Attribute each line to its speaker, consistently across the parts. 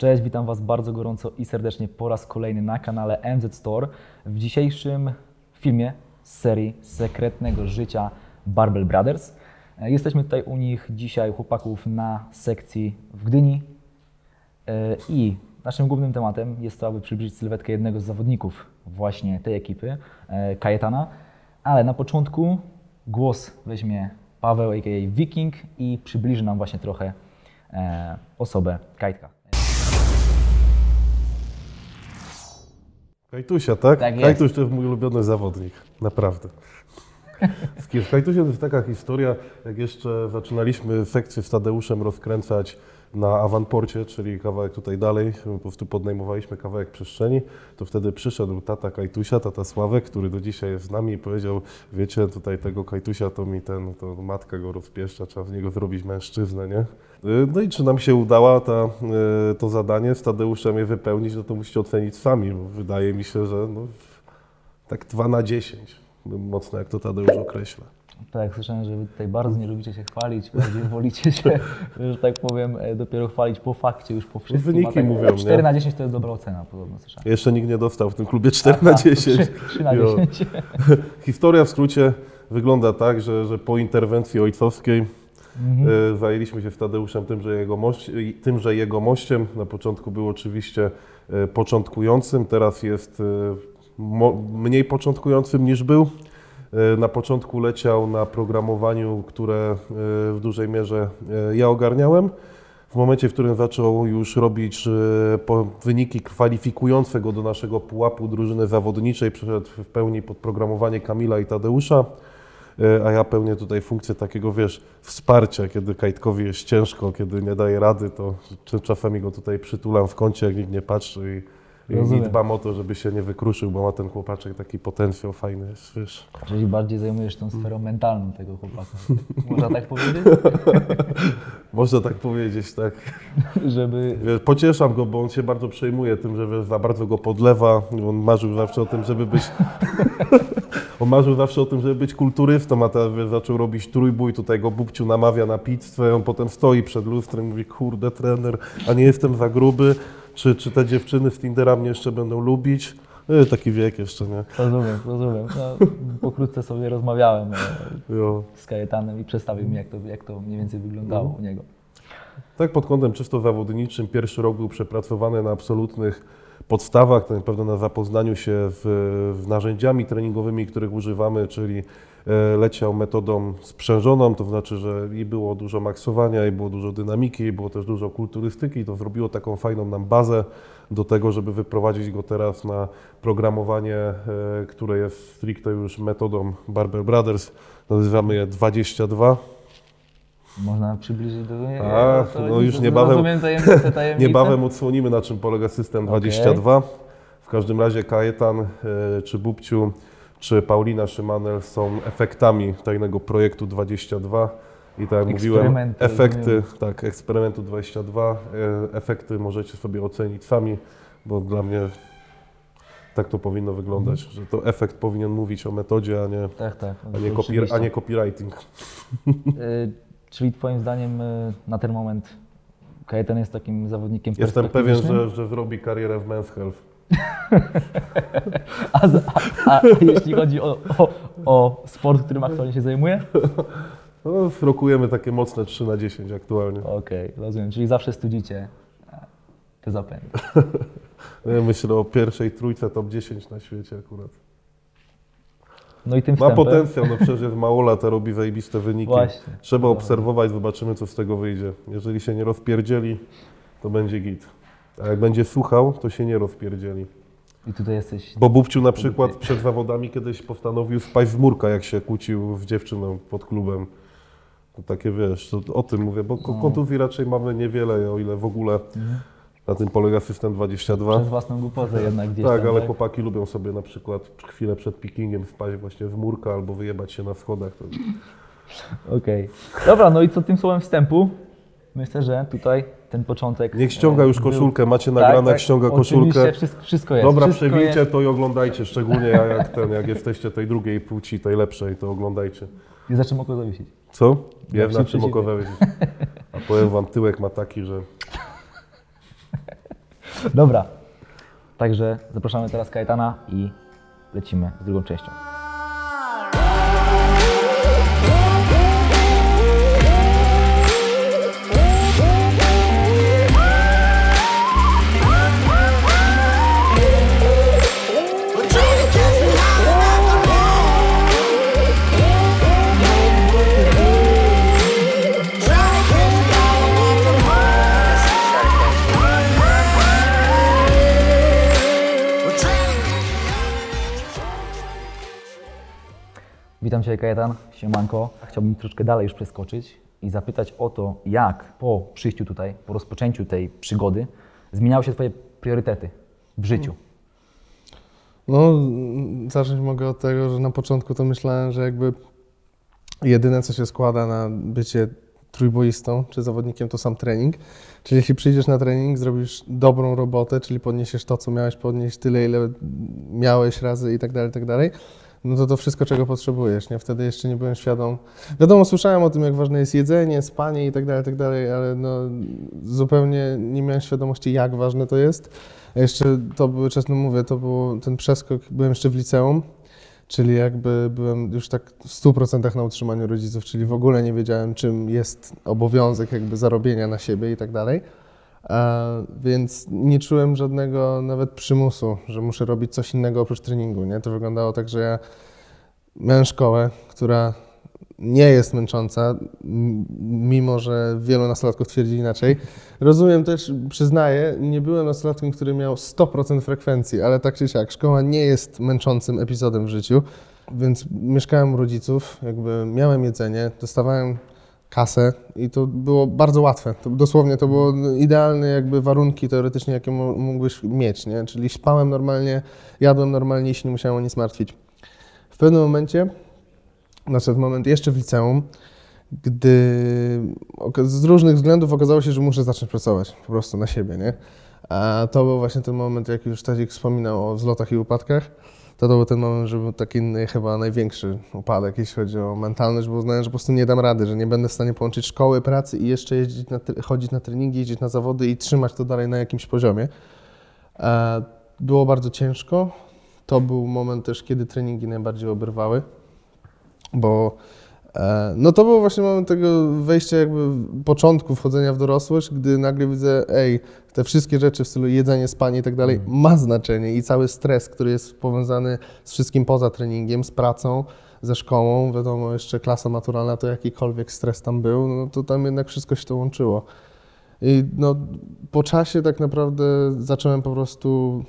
Speaker 1: Cześć, witam Was bardzo gorąco i serdecznie po raz kolejny na kanale MZ Store. W dzisiejszym filmie z serii Sekretnego Życia Barbell Brothers. E, Jesteśmy tutaj u nich dzisiaj, chłopaków, na sekcji w Gdyni. E, I naszym głównym tematem jest to, aby przybliżyć sylwetkę jednego z zawodników właśnie tej ekipy, e, Kajetana. Ale na początku głos weźmie Paweł, a.k.a. Viking i przybliży nam właśnie trochę osobę Kajtka.
Speaker 2: Kajtusia, tak?
Speaker 1: Tak jest.
Speaker 2: Kajtuś to jest mój ulubiony zawodnik, naprawdę. W Kajtusie to jest taka historia, jak jeszcze zaczynaliśmy sekcję z Tadeuszem rozkręcać na awanporcie, czyli kawałek tutaj dalej, po prostu podnajmowaliśmy kawałek przestrzeni, to wtedy przyszedł tata Kajtusia, tata Sławek, który do dzisiaj jest z nami i powiedział, wiecie, tutaj tego Kajtusia to mi ten, to matka go rozpieszcza, trzeba z niego zrobić mężczyznę, nie? No i czy nam się udała ta, y, to zadanie z Tadeuszem je wypełnić, no to musicie ocenić sami, bo wydaje mi się, że no, tak 2 na 10, mocno jak to Tadeusz określa.
Speaker 1: Tak, słyszałem, że wy tutaj bardzo nie lubicie się chwalić, bardziej wolicie się, że tak powiem, e, dopiero chwalić po fakcie, już po wszystkim.
Speaker 2: Wyniki
Speaker 1: A tak
Speaker 2: mówią, nie?
Speaker 1: 4 na 10 to jest dobra ocena, podobno słyszałem.
Speaker 2: Jeszcze nikt nie dostał w tym klubie 4 na 10.
Speaker 1: 3, na
Speaker 2: Jo.
Speaker 1: 10.
Speaker 2: Historia w skrócie wygląda tak, że, że po interwencji ojcowskiej
Speaker 1: Mhm.
Speaker 2: e, zajęliśmy się z Tadeuszem tym, że jego, mość, tym, że jego mościem na początku był oczywiście e, początkującym, teraz jest e, mniej początkującym niż był. E, Na początku leciał na programowaniu, które e, w dużej mierze e, ja ogarniałem. W momencie, w którym zaczął już robić wyniki kwalifikujące go do naszego pułapu drużyny zawodniczej, przeszedł w pełni pod programowanie Kamila i Tadeusza, a ja pełnię tutaj funkcję takiego, wiesz, wsparcia, kiedy Kajtkowi jest ciężko, kiedy nie daje rady, to czasami go tutaj przytulam w kącie, jak nikt nie patrzy i, i, i
Speaker 1: Rozumiem.
Speaker 2: dbam o to, żeby się nie wykruszył, bo ma ten chłopaczek taki potencjał fajny, wiesz.
Speaker 1: Czyli bardziej zajmujesz tą sferą mentalną tego chłopaka. Można tak powiedzieć?
Speaker 2: Można tak powiedzieć, tak.
Speaker 1: Żeby...
Speaker 2: Wiesz, pocieszam go, bo on się bardzo przejmuje tym, że wiesz, za bardzo go podlewa. On marzył zawsze o tym, żeby być. on marzył zawsze o tym, żeby być kulturystą, a teraz wiesz, zaczął robić trójbój. Tutaj go Bubciu namawia na pizzę. On potem stoi przed lustrem i mówi: Kurde, trener, a nie jestem za gruby. Czy, czy te dziewczyny z Tindera mnie jeszcze będą lubić? E, taki wiek jeszcze, nie?
Speaker 1: Rozumiem, rozumiem. No, pokrótce sobie rozmawiałem e,
Speaker 2: Jo.
Speaker 1: z Kajetanem i przedstawił mi, jak to, jak to mniej więcej wyglądało u niego.
Speaker 2: Tak pod kątem czysto zawodniczym pierwszy rok był przepracowany na absolutnych podstawach, tak naprawdę na zapoznaniu się w, w narzędziami treningowymi, których używamy, czyli leciał metodą sprzężoną, to znaczy, że i było dużo maksowania, i było dużo dynamiki, i było też dużo kulturystyki, to zrobiło taką fajną nam bazę do tego, żeby wyprowadzić go teraz na programowanie, e, które jest stricte już metodą Barber Brothers, nazywamy je 22.
Speaker 1: Można przybliżyć do...
Speaker 2: A,
Speaker 1: to-
Speaker 2: no już niebawem-
Speaker 1: Rozumiem tajemnicę, tajemnicę.
Speaker 2: Niebawem odsłonimy, na czym polega system 22. W każdym razie Kajetan, e, czy Bubciu, czy Paulina Szymanel są efektami tajnego projektu 22. I tak jak mówiłem, efekty, tak, eksperymentu 22, e, efekty możecie sobie ocenić sami, bo dla mnie tak to powinno wyglądać, że to efekt powinien mówić o metodzie, a nie,
Speaker 1: Tak, tak.
Speaker 2: a nie, copy, a nie copywriting.
Speaker 1: Y, Czyli Twoim zdaniem y, na ten moment Kajetan jest takim zawodnikiem
Speaker 2: Jestem pewien, że, że zrobi karierę w Men's Health.
Speaker 1: A, z- a, a jeśli chodzi o, o, o sport, którym aktualnie się zajmuje?
Speaker 2: No, rokujemy takie mocne 3 na 10 aktualnie.
Speaker 1: Okej, rozumiem. Czyli zawsze studzicie e, te zapędy.
Speaker 2: No, Ja myślę o pierwszej trójce top 10 na świecie akurat.
Speaker 1: No i tym
Speaker 2: Ma potencjał, no przecież jest mało lat, robi zajebiste wyniki.
Speaker 1: Właśnie.
Speaker 2: Trzeba obserwować, zobaczymy co z tego wyjdzie. Jeżeli się nie rozpierdzieli, to będzie git. A jak będzie słuchał, to się nie rozpierdzieli.
Speaker 1: I tutaj jesteś...
Speaker 2: Bo Bubciu na przykład przed zawodami kiedyś postanowił spaść w murka, jak się kłócił z dziewczyną pod klubem. To takie wiesz, to o tym mówię, bo
Speaker 1: No.
Speaker 2: kontuzji raczej mamy niewiele, o ile w ogóle na tym polega system 22.
Speaker 1: Przez własną głupotę jednak gdzieś
Speaker 2: Tak,
Speaker 1: tam,
Speaker 2: ale chłopaki lubią sobie na przykład chwilę przed pickingiem wpaść właśnie w murka albo wyjebać się na schodach. To...
Speaker 1: Okej. Dobra, no i co tym słowem wstępu? Myślę, że tutaj ten początek...
Speaker 2: Niech ściąga
Speaker 1: e,
Speaker 2: już
Speaker 1: był-
Speaker 2: koszulkę, macie
Speaker 1: Tak,
Speaker 2: nagrane,
Speaker 1: tak,
Speaker 2: jak ściąga koszulkę.
Speaker 1: wszystko, wszystko jest.
Speaker 2: Dobra,
Speaker 1: wszystko
Speaker 2: przewijcie
Speaker 1: jest.
Speaker 2: to i oglądajcie, szczególnie jak, ten, jak jesteście tej drugiej płci, tej lepszej, to oglądajcie.
Speaker 1: I za czym oko zawiesić.
Speaker 2: Co?
Speaker 1: Się
Speaker 2: na czym oko wejść. A powiem wam, tyłek ma taki, że
Speaker 1: Dobra. Także zapraszamy teraz Kajetana i lecimy z drugą częścią. Cię Kajetan, siemanko. Chciałbym troszkę dalej już przeskoczyć i zapytać o to, jak po przyjściu tutaj, po rozpoczęciu tej przygody zmieniały się Twoje priorytety w życiu.
Speaker 3: No, zacząć mogę od tego, że na początku to myślałem, że jakby jedyne, co się składa na bycie trójboistą czy zawodnikiem, to sam trening. Czyli jeśli przyjdziesz na trening, zrobisz dobrą robotę, czyli podniesiesz to, co miałeś podnieść, tyle, ile miałeś razy i tak dalej, tak dalej, no to to wszystko, czego potrzebujesz, nie? Wtedy jeszcze nie byłem świadom. Wiadomo, słyszałem o tym, jak ważne jest jedzenie, spanie i tak dalej, tak dalej, ale no zupełnie nie miałem świadomości, jak ważne to jest. Jeszcze to były, czasem mówię, to był ten przeskok, byłem jeszcze w liceum, czyli jakby byłem już tak w 100% na utrzymaniu rodziców, czyli w ogóle nie wiedziałem, czym jest obowiązek jakby zarobienia na siebie i tak dalej. A, więc nie czułem żadnego nawet przymusu, że muszę robić coś innego oprócz treningu. Nie? To wyglądało tak, że ja miałem szkołę, która nie jest męcząca, mimo że wielu nastolatków twierdzi inaczej. Rozumiem też, przyznaję, nie byłem nastolatkiem, który miał 100% frekwencji, ale tak czy siak, szkoła nie jest męczącym epizodem w życiu, więc mieszkałem u rodziców, jakby miałem jedzenie, dostawałem kasę i to było bardzo łatwe. To, dosłownie to było idealne jakby warunki teoretycznie, jakie mógłbyś mieć, nie? Czyli spałem normalnie, jadłem normalnie i się nie musiałem o nic martwić. W pewnym momencie, nadszedł moment jeszcze w liceum, gdy z różnych względów okazało się, że muszę zacząć pracować po prostu na siebie, nie? A to był właśnie ten moment, jak już Tadzik wspominał o wzlotach i upadkach, to to był ten moment, że był taki chyba największy upadek, jeśli chodzi o mentalność, bo uznałem, że po prostu nie dam rady, że nie będę w stanie połączyć szkoły, pracy i jeszcze jeździć na, chodzić na treningi, jeździć na zawody i trzymać to dalej na jakimś poziomie. E, Było bardzo ciężko. To był moment też, kiedy treningi najbardziej oberwały, bo no to był właśnie moment tego wejścia jakby początku wchodzenia w dorosłość, gdy nagle widzę, ej, te wszystkie rzeczy w stylu jedzenie, spanie i tak dalej ma znaczenie i cały stres, który jest powiązany z wszystkim poza treningiem, z pracą, ze szkołą, wiadomo, jeszcze klasa maturalna, to jakikolwiek stres tam był, no to tam jednak wszystko się to łączyło. I no, po czasie tak naprawdę zacząłem po prostu,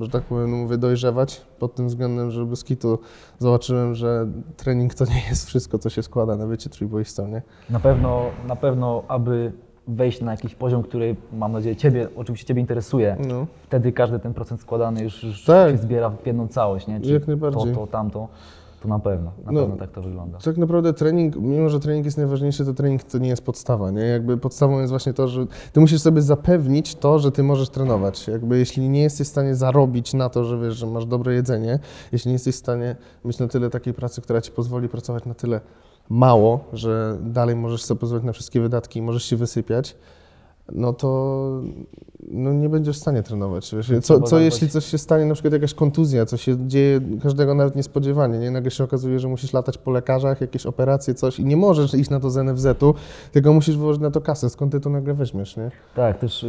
Speaker 3: że tak powiem, no mówię, dojrzewać pod tym względem, że bez kitu zobaczyłem, że trening to nie jest wszystko, co się składa na bycie trójboistą, nie?
Speaker 1: Na pewno, na pewno, aby wejść na jakiś poziom, który mam nadzieję Ciebie, oczywiście Ciebie interesuje,
Speaker 3: No.
Speaker 1: wtedy każdy ten procent składany już, już
Speaker 3: Tak.
Speaker 1: się zbiera w jedną całość, nie?
Speaker 3: Jak najbardziej.
Speaker 1: To, to, tamto, to na pewno, na
Speaker 3: No.
Speaker 1: pewno tak to wygląda.
Speaker 3: Tak naprawdę trening, mimo że trening jest najważniejszy, to trening to nie jest podstawa, nie? Jakby podstawą jest właśnie to, że ty musisz sobie zapewnić to, że ty możesz trenować. Jakby jeśli nie jesteś w stanie zarobić na to, że wiesz, że masz dobre jedzenie, jeśli nie jesteś w stanie mieć na tyle takiej pracy, która ci pozwoli pracować na tyle mało, że dalej możesz sobie pozwolić na wszystkie wydatki i możesz się wysypiać, no to no nie będziesz w stanie trenować. Co, co jeśli coś się stanie, na przykład jakaś kontuzja, co się dzieje każdego nawet niespodziewanie, nie? Nagle się okazuje, że musisz latać po lekarzach, jakieś operacje, coś i nie możesz iść na to z NFZ-u, tylko musisz wyłożyć na to kasę. Skąd ty to nagle weźmiesz, nie?
Speaker 1: Tak, też,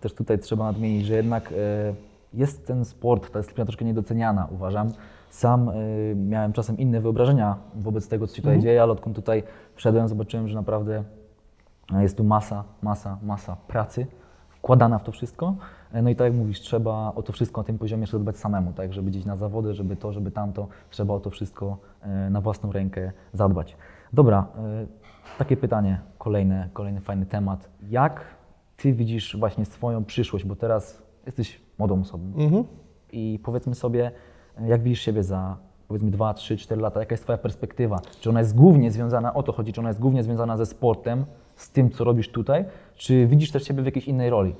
Speaker 1: też tutaj trzeba nadmienić, że jednak e, jest ten sport, ta dyscyplina troszkę niedoceniana, uważam. Sam e, miałem czasem inne wyobrażenia wobec tego, co się tutaj dzieje, ale odkąd tutaj wszedłem, zobaczyłem, że naprawdę jest tu masa, masa, masa pracy wkładana w to wszystko. E, No i tak jak mówisz, trzeba o to wszystko na tym poziomie jeszcze dbać samemu, tak, żeby gdzieś na zawody, żeby to, żeby tamto, trzeba o to wszystko e, na własną rękę zadbać. Dobra, e, takie pytanie, kolejne, kolejny fajny temat. Jak Ty widzisz właśnie swoją przyszłość, bo teraz jesteś młodą osobą
Speaker 3: Mhm.
Speaker 1: i powiedzmy sobie, e, jak widzisz siebie za powiedzmy 2, 3, 4 lata, jaka jest Twoja perspektywa? Czy ona jest głównie związana, o to chodzi, czy ona jest głównie związana ze sportem, z tym, co robisz tutaj, czy widzisz też siebie w jakiejś innej roli?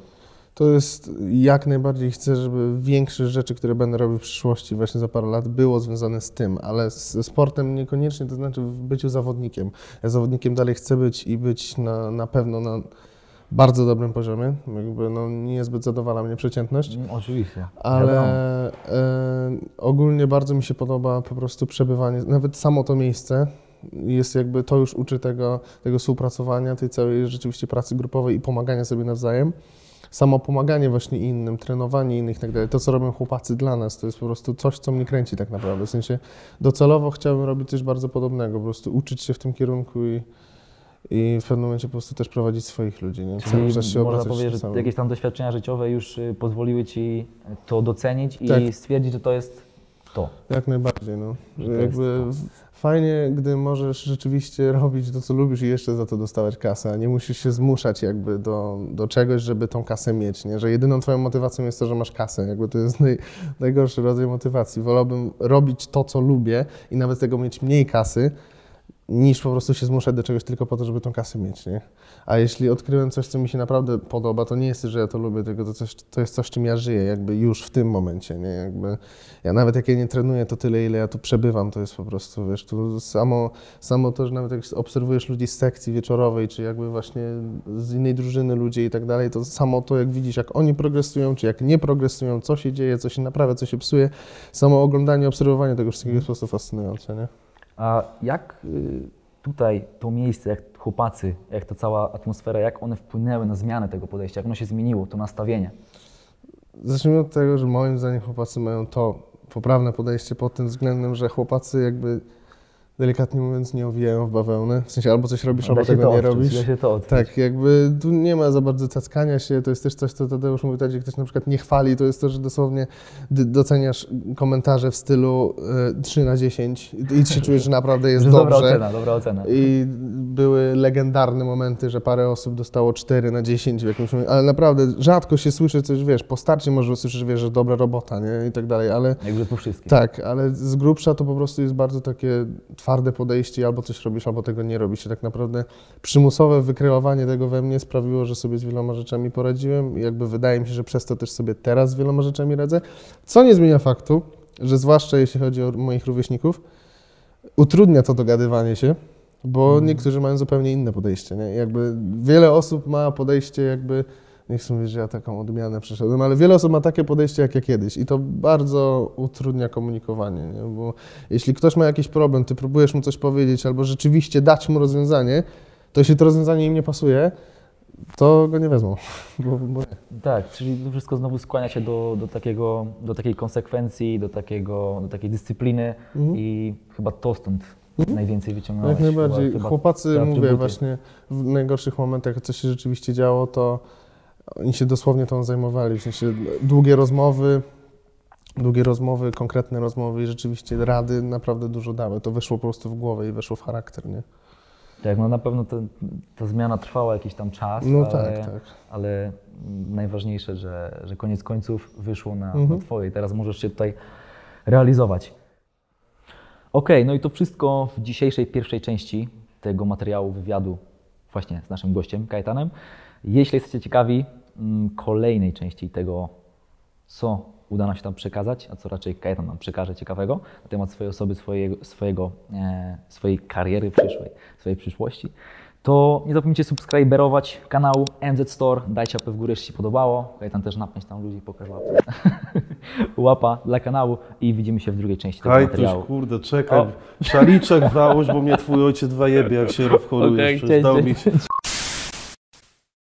Speaker 3: To jest jak najbardziej chcę, żeby większe rzeczy, które będę robił w przyszłości, właśnie za parę lat, było związane z tym, ale ze sportem niekoniecznie, to znaczy w byciu zawodnikiem. Ja zawodnikiem dalej chcę być i być na, na pewno na bardzo dobrym poziomie. Jakby no, niezbyt zadowala mnie przeciętność.
Speaker 1: Mm, Oczywiście.
Speaker 3: Ale e, ogólnie bardzo mi się podoba po prostu przebywanie, nawet samo to miejsce jest jakby, to już uczy tego, tego współpracowania, tej całej rzeczywiście pracy grupowej i pomagania sobie nawzajem. Samo pomaganie właśnie innym, trenowanie innych i tak dalej, to co robią chłopacy dla nas, to jest po prostu coś, co mnie kręci tak naprawdę. W sensie docelowo chciałbym robić coś bardzo podobnego, po prostu uczyć się w tym kierunku i, i w pewnym momencie po prostu też prowadzić swoich ludzi. Nie? Cały czas się
Speaker 1: można powiedzieć, że
Speaker 3: samym.
Speaker 1: jakieś tam doświadczenia życiowe już y, pozwoliły Ci to docenić i
Speaker 3: Tak.
Speaker 1: stwierdzić, że to jest to.
Speaker 3: Jak najbardziej, no. Jakby fajnie, gdy możesz rzeczywiście robić to, co lubisz i jeszcze za to dostawać kasę, nie musisz się zmuszać jakby do, do czegoś, żeby tą kasę mieć, nie? Że jedyną twoją motywacją jest to, że masz kasę. Jakby to jest naj, najgorszy rodzaj motywacji. Wolałbym robić to, co lubię i nawet tego mieć mniej kasy, niż po prostu się zmuszać do czegoś tylko po to, żeby tą kasę mieć, nie? A jeśli odkryłem coś, co mi się naprawdę podoba, to nie jest, że ja to lubię, tylko to, coś, to jest coś, czym ja żyję, jakby już w tym momencie, nie? Jakby ja nawet jak ja nie trenuję, to tyle, ile ja tu przebywam, to jest po prostu, wiesz, tu samo, samo to, że nawet jak obserwujesz ludzi z sekcji wieczorowej, czy jakby właśnie z innej drużyny ludzie i tak dalej, to samo to, jak widzisz, jak oni progresują, czy jak nie progresują, co się dzieje, co się naprawia, co się psuje, samo oglądanie, obserwowanie tego wszystkiego jest po prostu fascynujące, nie?
Speaker 1: A jak y, tutaj to miejsce, jak chłopacy, jak ta cała atmosfera, jak one wpłynęły na zmianę tego podejścia, jak ono się zmieniło, to nastawienie?
Speaker 3: Zacznijmy od tego, że moim zdaniem chłopacy mają to poprawne podejście pod tym względem, że chłopacy jakby delikatnie mówiąc nie owijają w bawełnę. W sensie albo coś robisz, albo tego nie robisz.
Speaker 1: Da się to odczuć.
Speaker 3: Tak, jakby tu nie ma za bardzo cackania się, to jest też coś, co Tadeusz mówi, tak, jak ktoś na przykład nie chwali, to jest to, że dosłownie doceniasz komentarze w stylu y, 3 na 10 i się czujesz, że naprawdę jest
Speaker 1: Że dobra
Speaker 3: dobrze.
Speaker 1: ocena, dobra ocena.
Speaker 3: I były legendarne momenty, że parę osób dostało 4 na 10 w jakimś momencie, ale naprawdę rzadko się słyszy coś, wiesz, po starcie może usłyszysz, wiesz, że dobra robota, nie, i tak dalej, ale
Speaker 1: Jakby po wszystkim.
Speaker 3: tak, ale z grubsza to po prostu jest bardzo takie twarde podejście, albo coś robisz, albo tego nie robisz. I tak naprawdę przymusowe wykreowanie tego we mnie sprawiło, że sobie z wieloma rzeczami poradziłem i jakby wydaje mi się, że przez to też sobie teraz z wieloma rzeczami radzę, co nie zmienia faktu, że zwłaszcza jeśli chodzi o moich rówieśników, utrudnia to dogadywanie się, bo niektórzy mają zupełnie inne podejście. Nie? Jakby wiele osób ma podejście jakby, nie chcę mówić, że ja taką odmianę przeszedłem, ale wiele osób ma takie podejście jak ja kiedyś i to bardzo utrudnia komunikowanie, nie? bo jeśli ktoś ma jakiś problem, ty próbujesz mu coś powiedzieć albo rzeczywiście dać mu rozwiązanie, to jeśli to rozwiązanie im nie pasuje, to go nie wezmą. Bo, bo nie.
Speaker 1: Tak, czyli to wszystko znowu skłania się do, do, takiego, do takiej konsekwencji, do, takiego, do takiej dyscypliny i chyba to stąd najwięcej wyciągnąłeś.
Speaker 3: Jak najbardziej.
Speaker 1: Chyba, chyba
Speaker 3: Chłopacy, mówię, właśnie w najgorszych momentach, jak coś się rzeczywiście działo, to oni się dosłownie tą zajmowali. W sensie długie rozmowy, długie rozmowy, konkretne rozmowy i rzeczywiście rady naprawdę dużo dały. To weszło po prostu w głowę i weszło w charakter, nie?
Speaker 1: Tak, no na pewno to, ta zmiana trwała jakiś tam czas,
Speaker 3: No
Speaker 1: ale,
Speaker 3: tak, tak.
Speaker 1: ale najważniejsze, że, że koniec końców wyszło na,
Speaker 3: Mhm.
Speaker 1: na Twoje i teraz możesz się tutaj realizować. Okej, no i to wszystko w dzisiejszej pierwszej części tego materiału wywiadu właśnie z naszym gościem, Kajetanem. Jeśli jesteście ciekawi mm, kolejnej części tego, co uda nam się tam przekazać, a co raczej Kajetan nam przekaże ciekawego na temat swojej osoby, swojego, swojego, e, swojej kariery przyszłej, swojej przyszłości, to nie zapomnijcie subskryberować kanał MZ Store, dajcie łapę w górę, jeśli się podobało. Kajetan też napędź tam ludzi, pokaż łapę. Łapa dla kanału i widzimy się w drugiej części tego
Speaker 2: Kajtuś,
Speaker 1: materiału.
Speaker 2: kurde, czekaj.
Speaker 1: O.
Speaker 2: Szaliczek załóż, bo mnie twój ojciec zajebie, jak się rozchorujesz.
Speaker 1: Cześć,
Speaker 2: dał
Speaker 1: cześć.
Speaker 2: mi